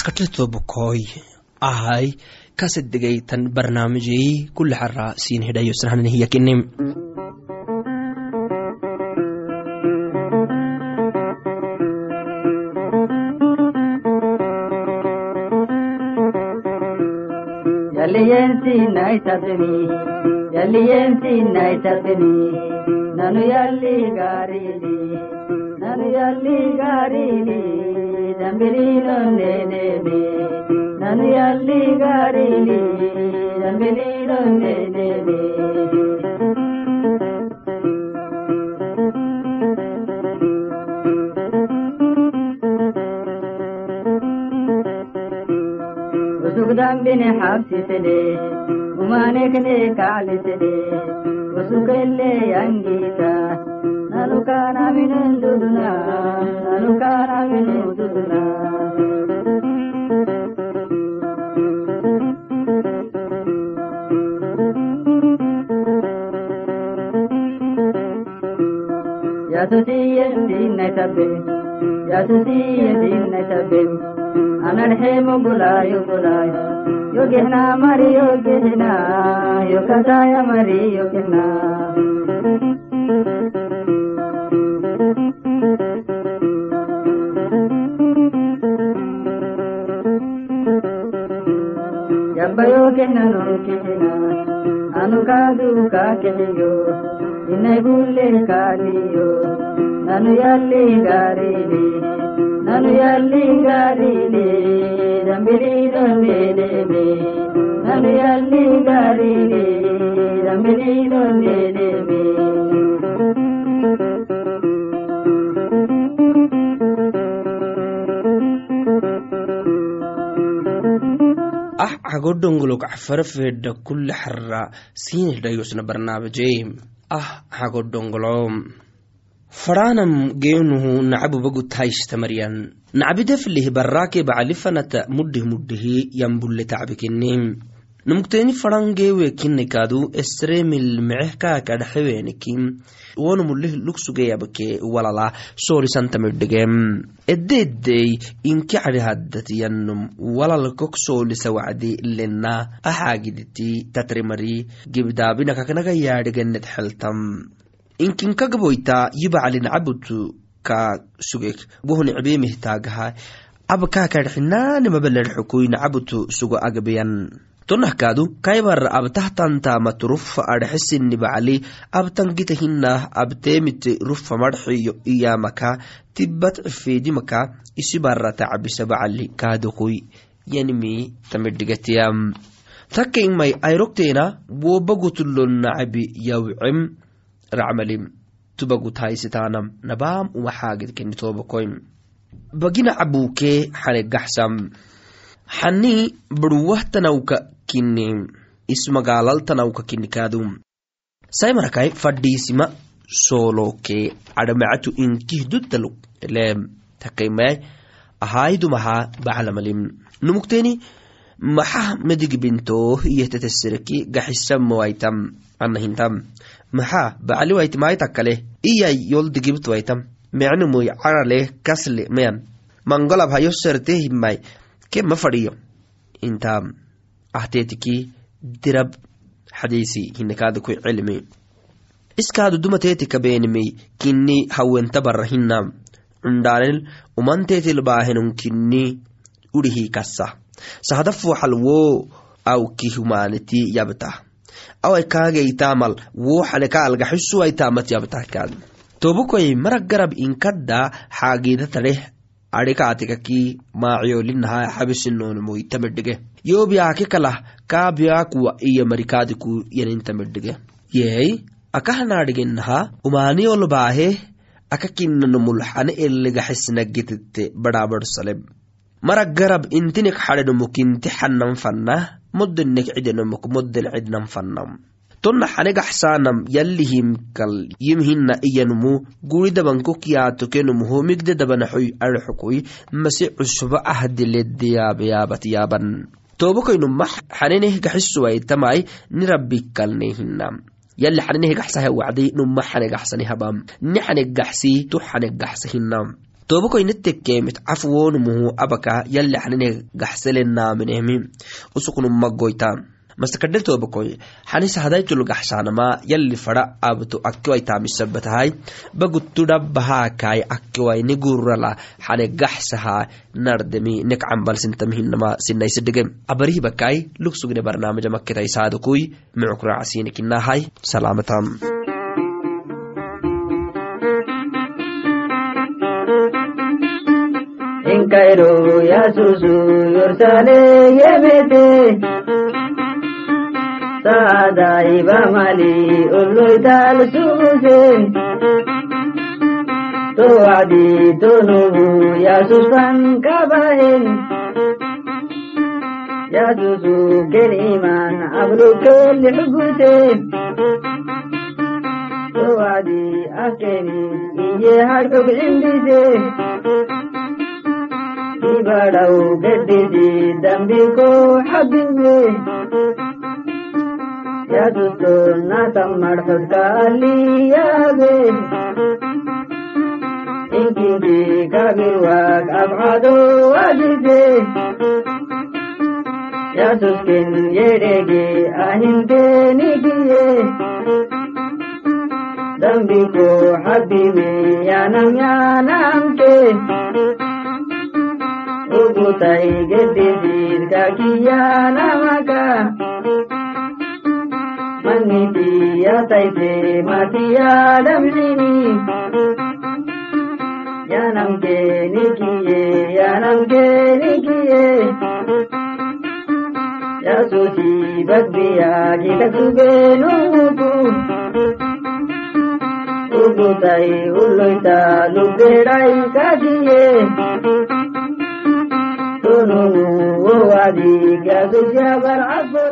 maskatletobkoy ahay kasedegaytan barnaamijey kule xara siin hidhayo yaliyensinaitabini nanu yalli garini nanu yalli garini ಜಂಬಿರಿನೊಂದೇನೆ ನದಿಯಲ್ಲಿ ಗಾಡಿನಿ ಜಂಬಿರಿನೊಂದೇನೆ ذنبني حبستني وما نكني كعلتني وسكلي أنجيتا ياتتي دين تبين ياتتي دين تبين أنا الحيم بلاي بلاي يوجهنا مري يوجهنا يوكتا يا مري يوجهنا bayo kena no kena anuka duka keyo inai bulle kaliyo nanu yalli garile nanu yalli garile dambiri dambele me nanu yalli garile dambiri dambele me ah hagodongolog cafarafeedha kule xara siin hidhayosna barnaamijey ah hagodongolom faraanam geenuhu nacabubagutaishtamaryan nacbideflih barraake bacalifanata muddih muddihi yambulle tacbikinim numugteeni faran geewe kinnikadu esremil meceh kaakadhaxewenikim wonumulih lugsugeyabke walala. Soolisantamidhigem eddeeddey inki cadhihaddatiyanum walal kok soolisa wacdi lena axaagiditi tatrimari gibdaabinakaknaga yaadhigenet xeltam inkinkagaboyta yibacalin cabutu ka sugek. Wohnicbeemihtaagaha abkaakadhxinaanimabaledxukuyn cabutu sugo agbeyan tonahkaadu kaybar abtahtantamat rufa adhexesinibacali abtangitahinah abteemite rufa madxiyo iyamaka tibat cifeedimaka isibarata cabisabacali kaadokoy yanimi tamidhigatiyam takkainmay ayrogteena wobagutulonnacabi yawcem racmalim tubaguthaysitaanam nabaam umaxaagidkenitobakoym bagina cabuukee xanegaxsam xani barwahtanawka kini ismagaalaltanawka kinikaadum saymarakai fadhiisima soolokee cadhamacatu inkihdutaluk leem takaimay ahaydumaha baclamalim numugteeni maxah madigbinto iyetetesereki gaxisamawaitam anahintam maxaa bacali waitimaitakale iyay yoldigibtwaitam mecnumuy carale kasle meyan. Mangolab hayo serte himai ke ma fadhiyo? Inta ahteetiki dirab xadiisi hinakaadku cilmi. Iskaadu dumateetika beenimey kini hawenta bara hinam cundaanel umanteetilbaahenun kini urihi kasa sahadafuxal wo awki humaniti yabta. Awai kaageytaamal wo xaneka algaxisuwaitaamat yabtakaad tobukoy marag garab inkadda xaagiidatadheh adhikaatikaki maacyolinaha xabisinoonmoitamedhige yobiyaaki kalah kaabiyakuwa iyo marikaadiku yanintamedhige yey akahanadhiginaha umaaniyolbaahe akakinanumul xane eligaxisnagitite badhaabadsalem marag garab intinik xadhenomuk inti xanan fannah moddenek cidenomuk modden cidnan fannam. Tonna xanegaxsaanam yallihimkal yimhina iyanumu guridabankokyaatokenum homigde dabanaxoy arxukuy mase cusba ahdiledeyaabayaabat yaaban tobokaynuma xaneneh gaxisuwaitamai nirabbikalnehina yalli xaninehe gaxsaha wacdi numa xane gaxsani habam ni xane gaxsi tu xane gaxsahinam tobakoinettekemit cafwonumuhu abaka yalli xanine gaxselenaaminehmi usuknumaggoyta mastakadhel tobakoy xanis hadaytul gaxshaanama yalli fada abto akiwai taamisabatahay bagutudhabahakai akiwaini gurala xane gaxsaha nardemi nekcambalsintamhinama sinaisidhige abarihibakai lugsugine barnaamija maketai saadukui mucukracasinikinahay salaamatam inkairo yasusu yorsale yemete saadai bamali ullui talsuuse towadi tonubu yasusan kabahen yasusu keniman abdu kelihuguse towadi akeni iye harkuk indise ibadau geddidi dambiko habinne ಯದುದು ನಾ ತಮ್ಮಡಸದ್ದಾಲಿಯಾದೆ ಇಂಗಿಂಗಿ ಕವಿವಾಗ ಅಬಾದು ಅದಿದೆ ಯದುಕಿನ್ ಎಡೆಗೆ ಅಹಿಂದೆ ನಿಗಿಯೇ ದಂಬಿಕೋ ಹಬ್ಬಿವೆ ಯಾನಂ ಯಾನಂಕೆ ಉಗುತೈ ಗೆದ್ದಿದ್ದೀರ್ಗಾಗಿಯ ನಮಗ மன்னிதியதைதே மதியாடம் நினி யானங்கே நிகியே யானங்கே நிகியே ಯಸುಚಿ ಭಕ್ತಿಯಾಗಿ ಕಸುಬೇನು ಉಗುತೈ ಉಲ್ಲುಯ್ತಾಲು ಬೇಡೈ ಕಾದಿಯೇ ತುನು ಓವಾದಿ ಗದುಜ ಬರಾಕು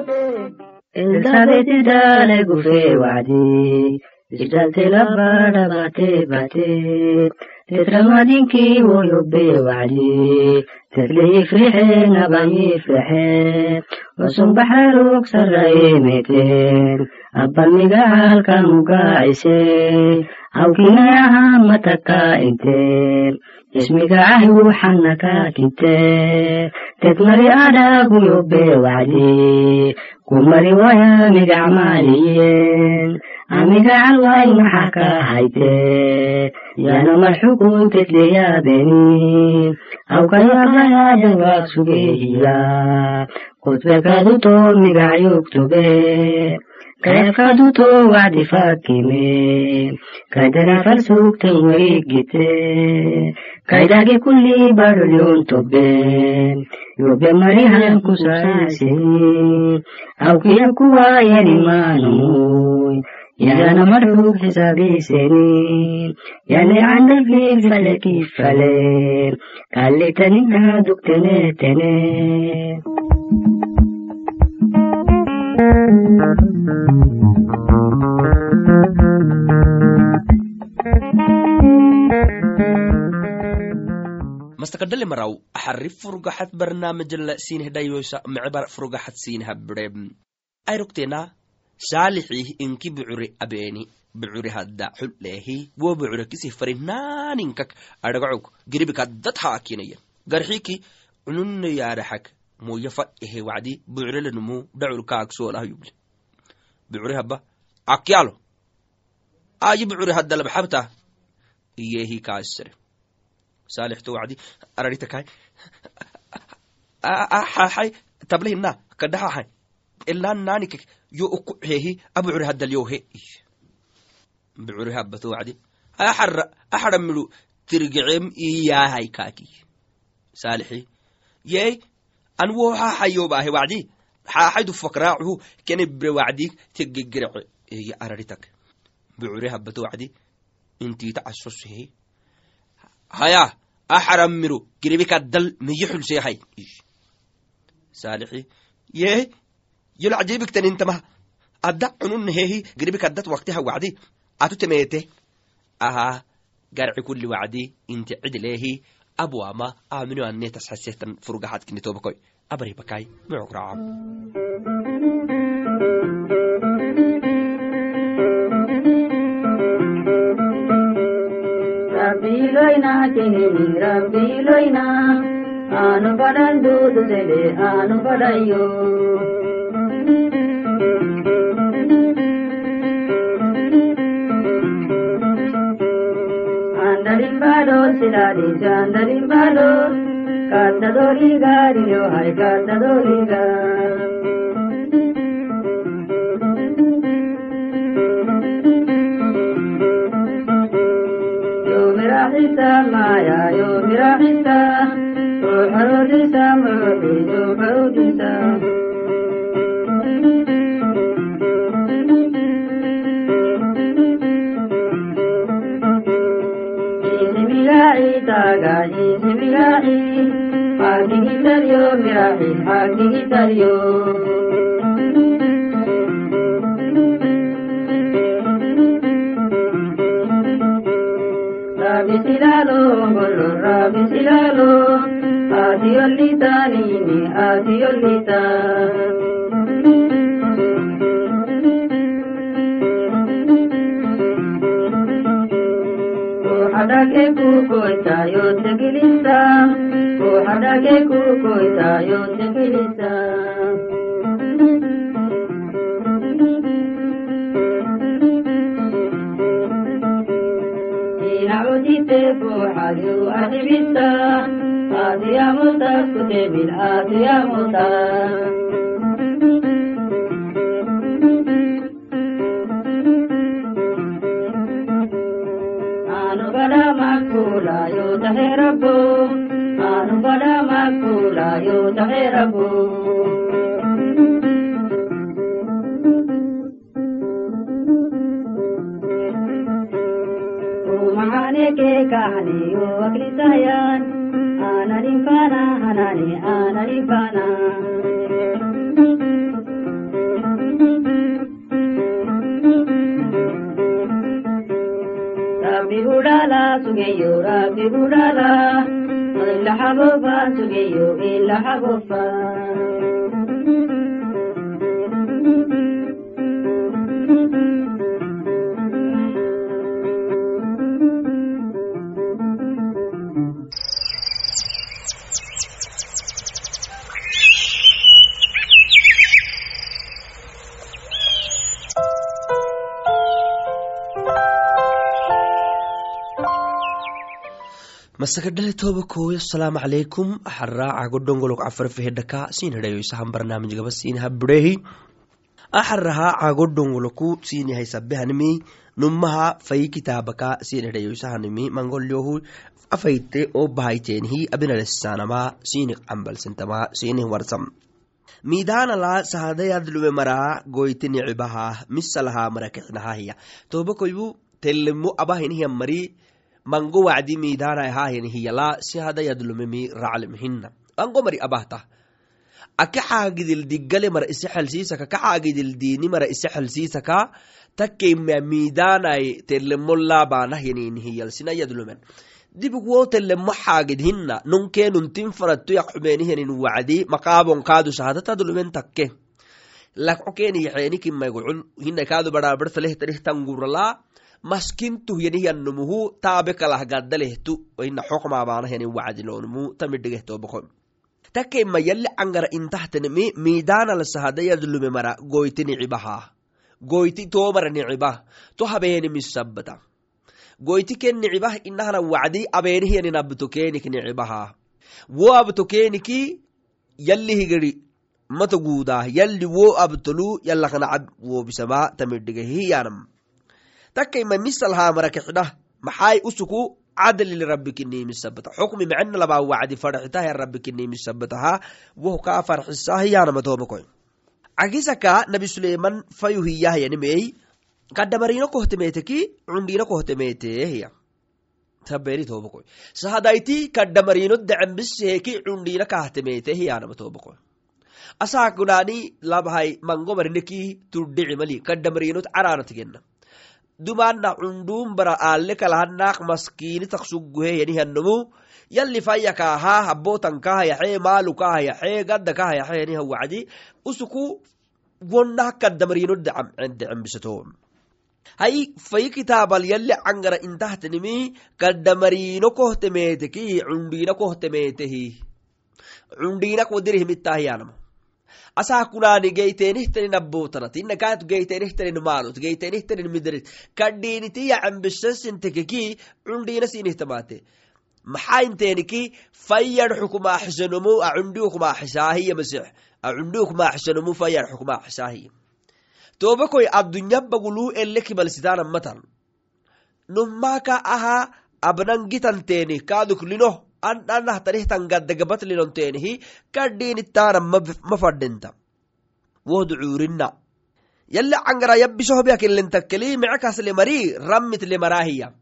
Elizabeth dale gufe wadi Isdalte labada bate bate Tetramadinki woyobe wadi Tetli yifrixe nabam yifrixe Wasum baxaruk meten Abban mugaacise Awkinayaha mataka inte ismigacahi wuxanaka kinte tetmari adhagu yobe wacdi kumari waya migacmaaliyen amigacal way maxa ka hayte yana marxukun tetleyaabeni awkayabaya jawaab sugehiya kutbekaduto migacyugtube kayafkaduto wacdi fakime kaydana sugtan waigite kaydage kulli badolyon tobe yobe marihan kusaasini awkiya kuwa yanimaanoy yana marfug xisaabiseni yani candalfig fale kifale kallitanina dugtenetene mastakadhale maraw axari furgaxat barnaamijala siinhedhayosa mecebar furgaxat siinhabire ayrogtena saalixih inki bucure abeeni bucure hadda xulleehi wo bucure kisih farinaninkak adhagacog giribikaddat haakinaya garxiki cununne yaaraxak moya fadhehe wacdi bucurelenumu dhacul kaagsolah yuble bucure habba akyalo ayi bucure hadda labxabta iyehi kaasere. Saalixto wacdi araritakai xaxai tablehina kadhaxaxai ilaan nanikek yo uku hehi abucure haddalyohe bucure habbato wacdi axara axara midu tirgecem iyahai kaki saalixi yey an wo xaxayobaahe wacdi xaxaydu fakraacuhu kene bre wacdi teggegerece eye araritak bucure habbato wacdi intita casosehe haya axaramiro inte cidleehi abwama aminoanetas xesetan furgaxadkinitobakoi abaribakai mucugracam Rabbiloina kenini Rabbiloina anu padan dudu sede anu padayo rimbaɗo silaɗi canda rimbaɗo kadda ɗo ligari yo hay kadda ɗo liga yomira hita maya yomira hita ruha rudisa murbi tufa rudisa راعي براعي حاكي تريو براعي حاكي تريو رابي سلالو قولو رابي سلالو آتي اللي تانيني آتي اللي تانيني Hadake kukoita yote kilisa Hadake kukoita yote kilisa Inaudite fuhadu adibita Adia muta kutebil adia हे रब्बू मानुबल माकु लायो हे रब्बू महाने के कहानी ओ अग्नि सहयन आनरी पाना हनानी आनरी पाना budala Illa habofa sugeyo habofa masakadhale toba kooyo asalaamu calaykum axaraaca godhongolog cafarfehedhaka barnaamijgaba siinhabudhehi axaraha cagodhongoloku siinihay sabehanimi numaha fayi kitaabaka siinhadhayo isahanimi mangolyohu afayte oo bahayteenhi abinalesanama siinik cambalsentama siinih warsam. Miidaanala sahadayadlume maraa goyti nicibaha misalaha marakixnahahiya toba koybu telemo abahinihiyan mari mango wacdi miidaanai haahini hiyala si mari abahta. Aka xaagidil diggale mara ise xelsiisaka ka xaagidil diini mara ise xelsiisaka takeimea miidaanai telemo laabaanahyanini hiyal sinayadlumen dibigwo telemo xaagid hina nunkeenuntin faratto yaqxumeenihenin wacdi maqaabon kaadu sahadatadlumen takke. Yaxeenikimaygocul hina kaadu barabartalehtarihtanguuralaa maskintuh yanihyanumuhu taabe kalah ina xokmaabaanahyanin wacdilonumu tamidhigehtoobako takkeima yalli cangara intahtenemi miidaanal mara goyti nicibaha. Goyti toomara nicibah to habeenimisabbata goyti ken nicibah inahana wacdi abeenihyanin abtokeenik nicibaha. Wo abtokeeniki yalli higari mata guudah yalli wo abtolu yalakanacab wobisama tamidhigehiyanam takkaima misalhaa marakixdah maxaay usuku cadlil rabbikinimisabbata xukmi macna labaa wacdi farxitaha rabbikinimisabbataha woh kaa farxisahiyanamatomakoy cagisaka nabi suleiman fayuhiyahyanimey kaddamarino kohtemeteki cundhino kohtemete taberi tobakoy sahadayti kaddamarino decembiseheki cundhina kahtemete hiyanamatobakoy asaakudani labhay mangomarineki tuddhicimali kaddamarinot caraanatigena dumana cundum bara ale kalahanak maskini taksuguhe yanihanomu yalli fayyakaha habotankahayaxe maalukahayaxe gaddakahayaxe yaniha wacdi usuku wonnah kaddamarino decembisato hay fayi kitaabal yalli cangara intahtanimi kaddamarino kohtemeteki cundina kohtemetehi cundinak wadirihimittahiyanama asaa kunaani geyteenihtanin abbotanat inakaatu geyteenihtanin maalut geyteenihtanin midrit kadhiinitiya cambishasintekeki cundina sinihtamate maxaa inteeniki fayyad xukumaaxisanomu acundiukumaaxisaahiya masix acundiukumaaxisanomu fayyad xukumaaxisaahiya tobakoy addunya baguluu elle kibalsitaanamatan nummaka aha abnangitanteeni kaaduklino ananahtanihtan gaddagabatlinonteenihi kadhiinittaana ma fadhinta wohdu cuurina yalli cangara yabbisohobyakilentakeli mice kasle mari rammit le maraahiya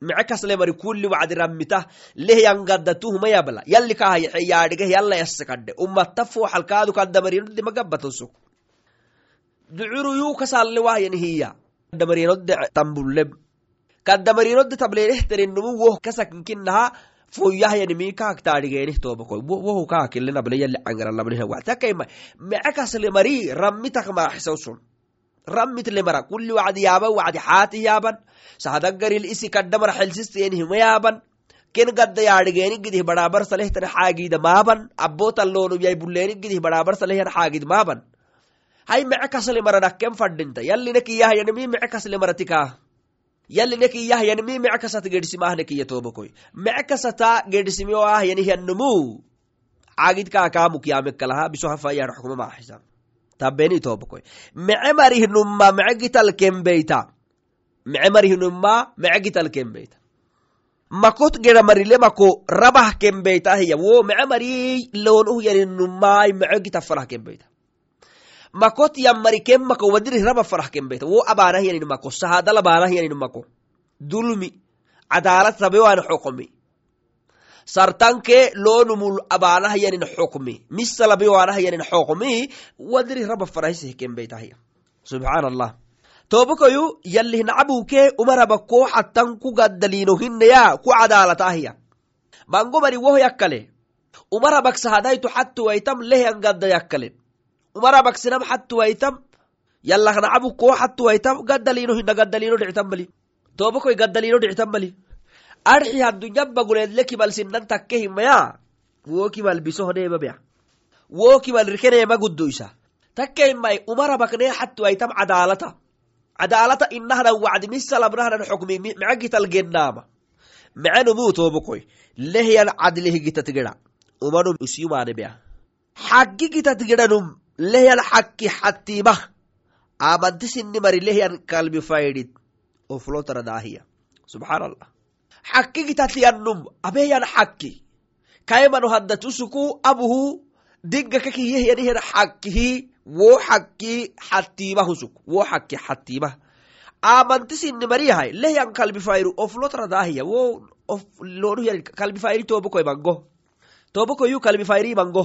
mice kasle mari kulli wacdi rammita lehyan gaddatuhuma yabla yalli kahayaxe yaadhigeh yalla yasse kadhe umatta fooxalkaadu kadamarinodde magabbatoso ducuru yuu kasalle wahyanihiya kadamarinodde tambuleb kadamarinodde tablenehterinnumu woh kasakinkinaha foyahyanimi kaak taadhigeenih tobakoy wohu kaakile yalli cangaralabnihawatakaima mece kasle mari rammitak maaxisawsun rammit lemara kulli wacdi yaaban wacdi xaati isi kadamar xelsistenihima yaaban ken gadda yaadhigeeni gidih badhaabar salehtan xaagida maaban. Abbotalloonum yay bulleeni maratikaa yallinekiyahyanimi mece kasat gedhisimaahnekiya tobakoy mece kasata gedhisimiyo ahyanihyannumu caagid kaakaamukyaamekalaha bisohafayar xukuma maaxisa tabeni tobakoy mece marihnumma mece gital kembeyta mece marihnumma mece gital kembeyta makot gera marile mako rabah kembeytahiya wo mece mari loonuh yaninumai mece gita farah kembeyta makot yammari ken mako wadirih raba farah kembeyta wo abanah yanin mako sahadal abanah yanin mako. Dulmi cadaalat rabewan xoqmi sartanke loonumul abanah yanin xukmi misalabewanah yanin xoqmi wadirih raba farahisih kembeytahiya subxaan allah tobakoyu yallihnacabuke umaraba ko xattan ku gaddaliino hinneya ku cadaalatahiya mango mari woh yakkale. Umarabak sahadaytu xattuwaitam lehyan gadda yakkale umarabak sinam xattuwaitam yallahnacabu ko xattuwaitam gaddaliino dhictan mali tobakoy gaddaliino arxi haddunyan baguleedle takke himaya wo kibal bisohneemabea wo kibal rikeneema guddoysa takke himay umarabakne xattuwaitam cadaalata. Cadaalata inahnan wacdi xukmi mece gital gennaama. Lehyan geda umanum isiyumaanebea xaggi gitat lehyan xakki xattimah amanti sinni mari lehyan kalbi faydid oflotara daahiya. Subxaan allah xakki gitatliyannum abeyan xakki kaymanu haddatusuku abuhu digga kakiyehyanihyan xakkihi wo xakki xattimahusuk wo xakki xattimah amanti sinni mariyahay lehyan kalbi fayru oflotara daahiya. Wo lonuhyan kalbi fayri tobokoy mango. Tobokoyu kalbi fayri mango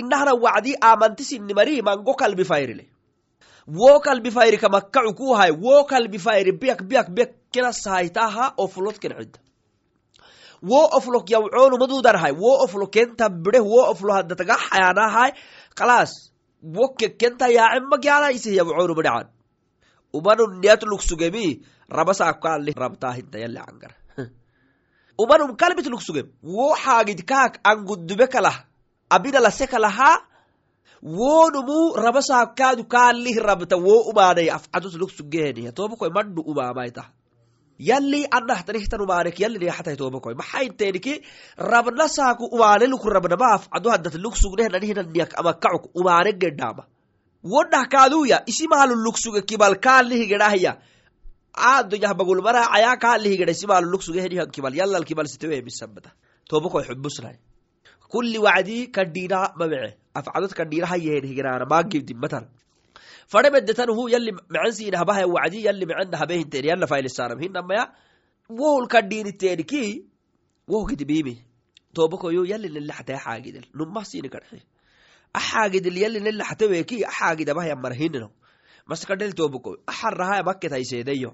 inahna wacdi amanti sinni mari mango kalbi fayrile wo kalbi fayri kamakkacu kuhay wo kalbi fayri biyak biyak biyak kena sahaytaha oflot ken cidda wo oflok yawcoonu madudarhay wo oflo kenta bide wo oflo haddataga xayanahay kalas wo kekenta yaacen magyalaisih yawcoonu badhacan umanun niyat lugsugemi rabasaakali rabtaahinta umanum kalbit lugsugem wo xaagid kaak angudube kalah abina lase kalaha wonumu rabasaakaadu kaalih rabta wo umaanay afcadus lugsugeheniya tobakoy madhu umaamaita. Yalli anahtanihtan umaanek yalli neexatay tobakoy maxainteeniki rabna saaku umaane luku rabnama afcadu haddat lugsugnehnanihnan amakacuk umaane gedhaama wonah kaaduya isimaalu lugsuge kibal kaalihi gedhahya aadonyah bagulmara caya kaalihi gedha isimaalu lugsuge henihan kibal. Yallal kibal siteweemisabata tobakoy xubusnay kulli wacdi kadhiina mamece afcadod maagibdimmatan fare medetanuhu yalli mecensiina habahaya wacdi yalli mecena habehinteen yalla faylisaaram hinamaya wohul kadhiiniteeniki woh gidibimi tobakoyu yalli nelaxataya xaagidel numah sini kadhe axaagidil yalli nelaxateweki axaagidabahaya marhinino maskadhel tobakoy axarahaya maketaiseedeyo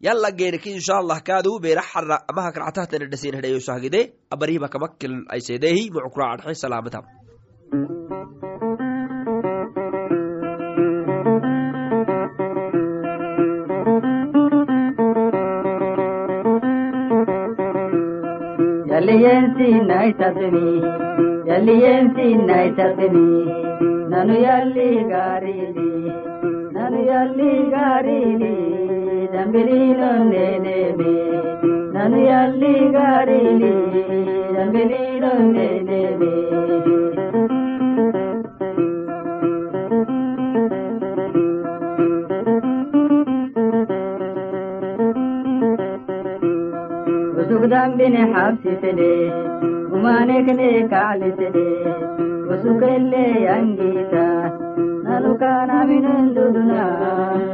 yala geeniki inshallah kaaduu beera xara amahak ractahtanedhasin hedhayosahgide abarihiba kamakkel aisedeehi mucukraadhe salaamatam. yaliyentinaitatini yaliyentinaitatini nanu yalli gaarili nanu ಜಂಬಿಲೀನೊಂದೇನೆ ನಾನು ಎಲ್ಲಿ ಗಾಡಿಲಿ ಜಂಬಿಲೀನೊಂದೇನೆ ذنبني حبستني ومانكني كعلتني وسكر اللي ينجيتا نلقانا من الدنيا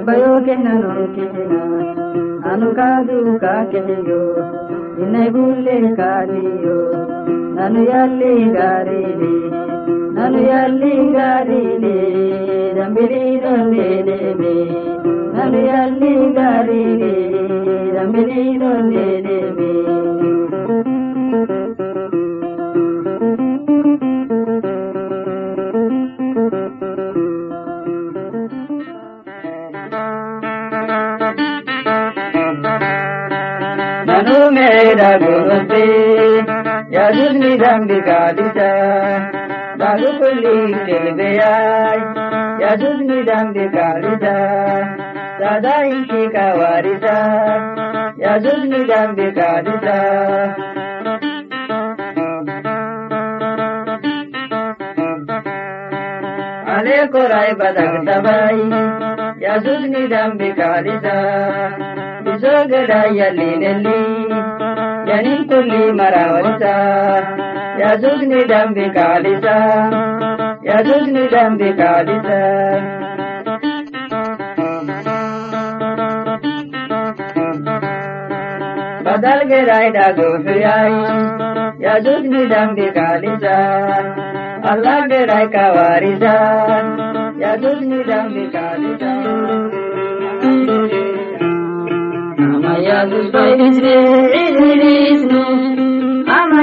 لبيو كهنا كهنا أنو كادو كاكيو إني بولي كاديو نانو يالي غاريني نانو يالي غاريني دمبري دوليني نانو يالي غاريني دمبري دوليني निदम्बिकादिता बाहुकुली तेलगयाय यजुज निदम्बिकादिता सदा इसी का वारिता यजुज निदम्बिकादिता अनेको राय बदक दबाई यजुज निदम्बिकादिता विजोगड़ा यली नली यनी कुली मरावता يجوز ندم بكالتا يجوز ندم بكالتا badal gerai da gobe yayi ya duk ni dan bi kaliza Allah gerai ka wariza ya duk ni dan bi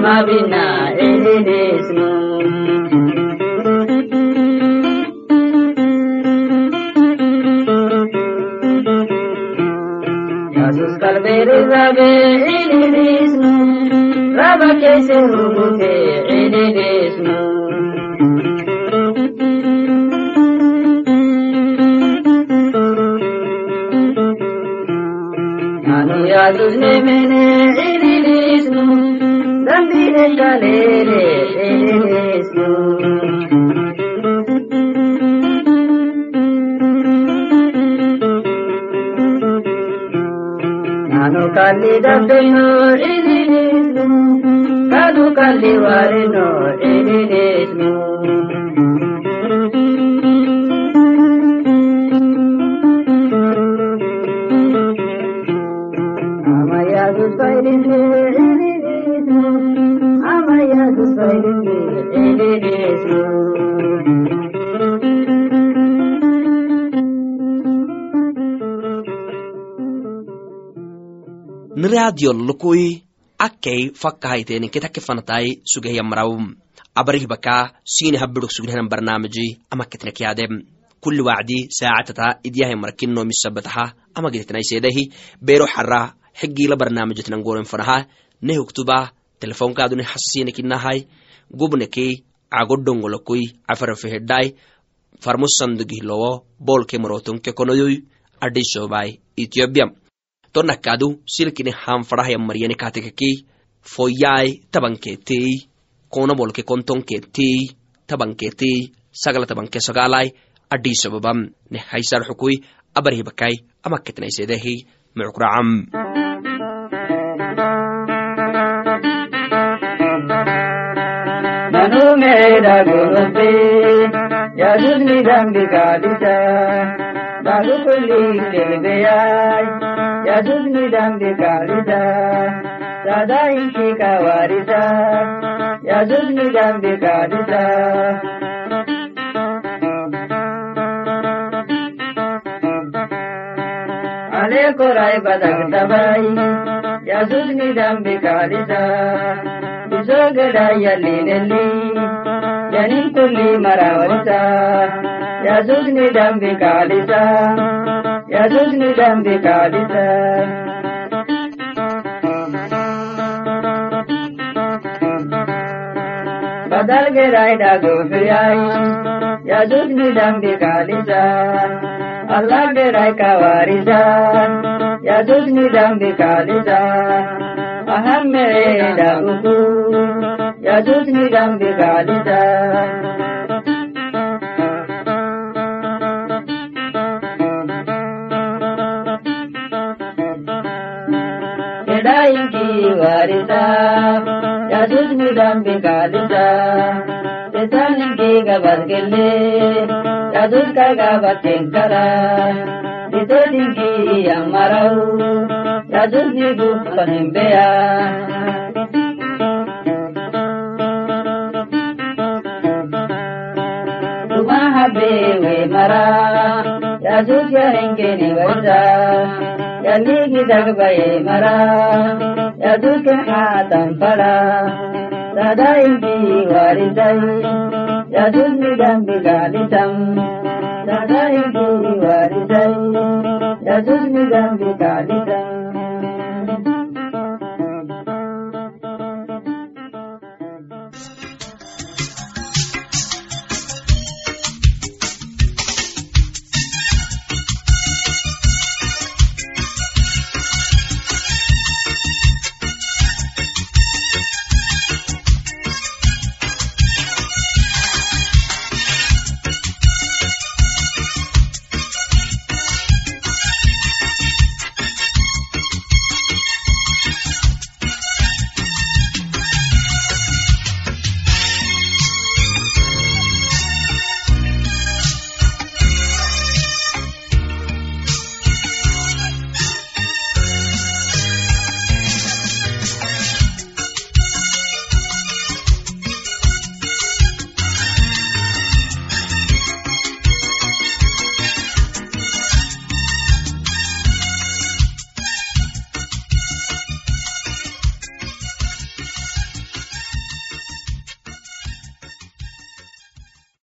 mabina enesno Jesús Calvero rabe enesno Raba que se rubuke Anu ya tus nemene ನಾನು ಕಲ್ಲಿದದ್ದೆನೋ ಇದಿರೇನು ಕದು ಕಲ್ಲಿವರೆನೋ ಇದಿರೇನು niraadiyollukui akkei fakkahayteninke takke fanatai sugehyamarau abarih baka sini habidok sugnehanan barnaamiji amaketnek yaadem kulli wacdi saacatata idyahay markinno misabataha amagidetnaiseedahi bero xara xigila barnaamijetnan goren fanaha nehugtuba telefonkaaduni hasasinekinahai gubnekei cagodongolokui cafarafehedai farmusandogihlowo bolke morotonke konoyoy adhisobai ethiopia tonakadu silkini hanfadhahya maryani katekakei foyai tabanketei kona bolke kontonketei tabanketei sagala tabanke sogalai adhisababam nehaisar xukui abarhibakai amaketnaisedehi mucukracam Manumeda gurupi, yadudni dambi kadisa, bagu kulli kelbeyai, ಯಜುರ್ನಿದಂಬೆ ಕಾಳಿದ ಸದಾಯಿಷಿ ಕವಾರಿದ ಯಜುರ್ನಿದಂಬೆ ಕಾಳಿದ ಅನೇಕ ರಾಯ ಬದಗದ ಬಾಯಿ ಯಜುರ್ನಿದಂಬೆ ಕಾಳಿದ ಬಿಸೋಗಡಾಯಲ್ಲಿ ನೆಲ್ಲಿ ಜನಿಂತುಲ್ಲಿ ಮರವರಿದ ಯಜುರ್ನಿದಂಬೆ ಕಾಳಿದ Yesus ni dambi kadita. Badal gerai da gofiyai, Yesus ni dambi kadita. Allah gerai kawarita, Yesus ni dambi kadita. Aham mere da uku, Yesus ni dambi kadita. warida ya dudni dambi kalida tetanin ki gabar gelle ya dud ka gabar tenkara tetanin ki yang marau ya dudni du mara ya dud ya hengke yaligi dagbaye mara yaduke hatan fara sada ingi waridai yadus galitam sada ingi waridai yadus galitam.